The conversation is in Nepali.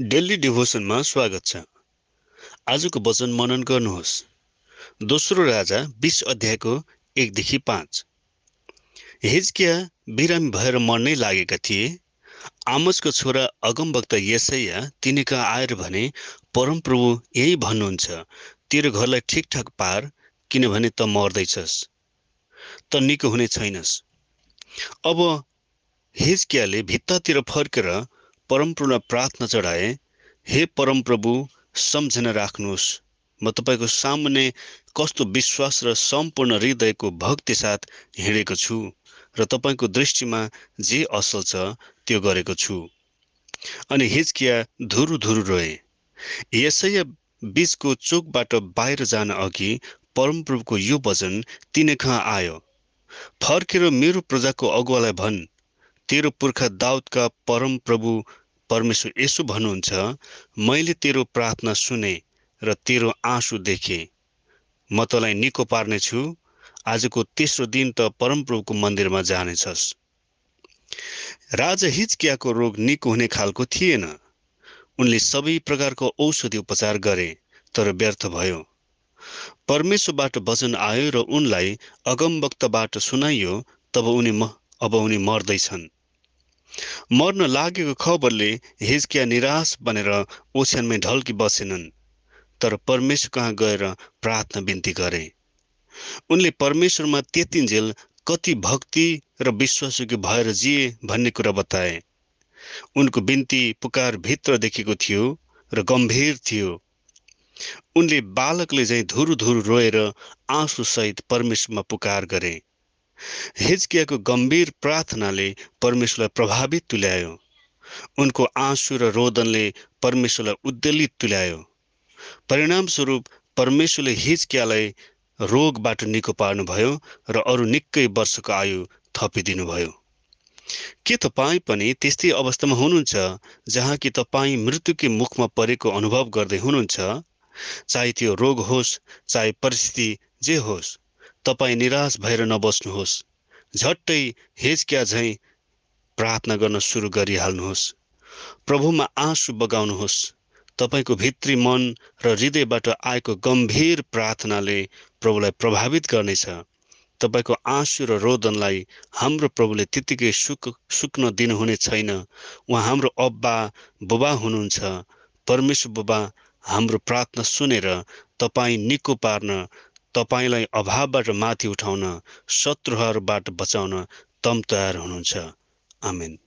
डेली डिभोसनमा स्वागत छ। आजको वचन मनन गर्नुहोस्। दोस्रो राजा बिस अध्यायको एकदेखि पाँच। हिजकिया बिरामी भएर मर्नै लागेका थिए। आमजको छोरा अगमवक्ता यसैया तिनी कहाँ आएर भने परमप्रभु यही भन्नुहुन्छ तेरो घरलाई ठिकठाक पार किनभने त मर्दैछस्। त निको हुने छैनस् अब हिजकियाले भित्तातिर फर्केर परमप्रभुलाई प्रार्थना चढाए हे परमप्रभु सम्झना राख्नुहोस्। म तपाईँको सामुन्ने कस्तो विश्वास र सम्पूर्ण हृदयको भक्ति साथ हिँडेको छु र तपाईँको दृष्टिमा जे असल छ त्यो गरेको छु अनि हिचकिया धुरु धुरु रोए। यसैया बिचको चोकबाट बाहिर जान अघि परमप्रभुको यो वचन तिनी कहाँ आयो। फर्केर मेरो प्रजाको अगुवालाई भन्। तेरो पुर्खा दाउदका परमप्रभु परमेश्वर यसो भन्नुहुन्छ मैले तेरो प्रार्थना सुने र तेरो आँसु देखे। म तँलाई निको पार्नेछु। आजको तेस्रो दिन त परमप्रभुको मन्दिरमा जानेछस्। राजा हिचकियाको रोग निको हुने खालको थिएन। उनले सबै प्रकारको औषधि उपचार गरे तर व्यर्थ भयो। परमेश्वरबाट वचन आयो र उनलाई अगमवक्तबाट सुनाइयो तब उनी अब उनी मर्दैछन्। मर्न लागेको खबरले हिजकिया निराश बनेर ओछ्यानमै ढल्की बसेनन् तर परमेश्वर कहाँ गएर प्रार्थना बिन्ती गरे? उनले परमेश्वरमा त्यतिन्जेल कति भक्ति र विश्वासयोग्य भएर जिए भन्ने कुरा बताए। उनको बिन्ती पुकार भित्र देखेको थियो र गम्भीर थियो। उनले बालकले चाहिँ धुरु धुरु रोएर आँसुसहित परमेश्वरमा पुकार गरे। हिजकियाको गम्भीर प्रार्थनाले परमेश्वरलाई प्रभावित तुल्यायो। उनको आँसु र रोदनले परमेश्वरलाई उद्वेलित तुल्यायो। परिणामस्वरूप परमेश्वरले हिजकियालाई रोगबाट निको पार्नुभयो र अरू निकै वर्षको आयु थपिदिनुभयो। के तपाईँ पनि त्यस्तै अवस्थामा हुनुहुन्छ जहाँ कि तपाईँ मृत्युकै मुखमा परेको अनुभव गर्दै हुनुहुन्छ? चाहे त्यो रोग होस् चाहे परिस्थिति जे होस् तपाईँ निराश भएर नबस्नुहोस्। झट्टै हेजक्या झैँ प्रार्थना गर्न सुरु गरिहाल्नुहोस्। प्रभुमा आँसु बगाउनुहोस्। तपाईँको भित्री मन र हृदयबाट आएको गम्भीर प्रार्थनाले प्रभुलाई प्रभावित गर्नेछ। तपाईँको आँसु र रोदनलाई हाम्रो प्रभुले त्यत्तिकै सुक सुक्न दिनुहुने छैन। उहाँ हाम्रो अब्बा बुबा हुनुहुन्छ। परमेश्वर बुबा हाम्रो प्रार्थना सुनेर तपाईँ निको पार्न तपाईँलाई अभावबाट माथि उठाउन शत्रुहरूबाट बचाउन तम तयार हुनुहुन्छ। आमेन।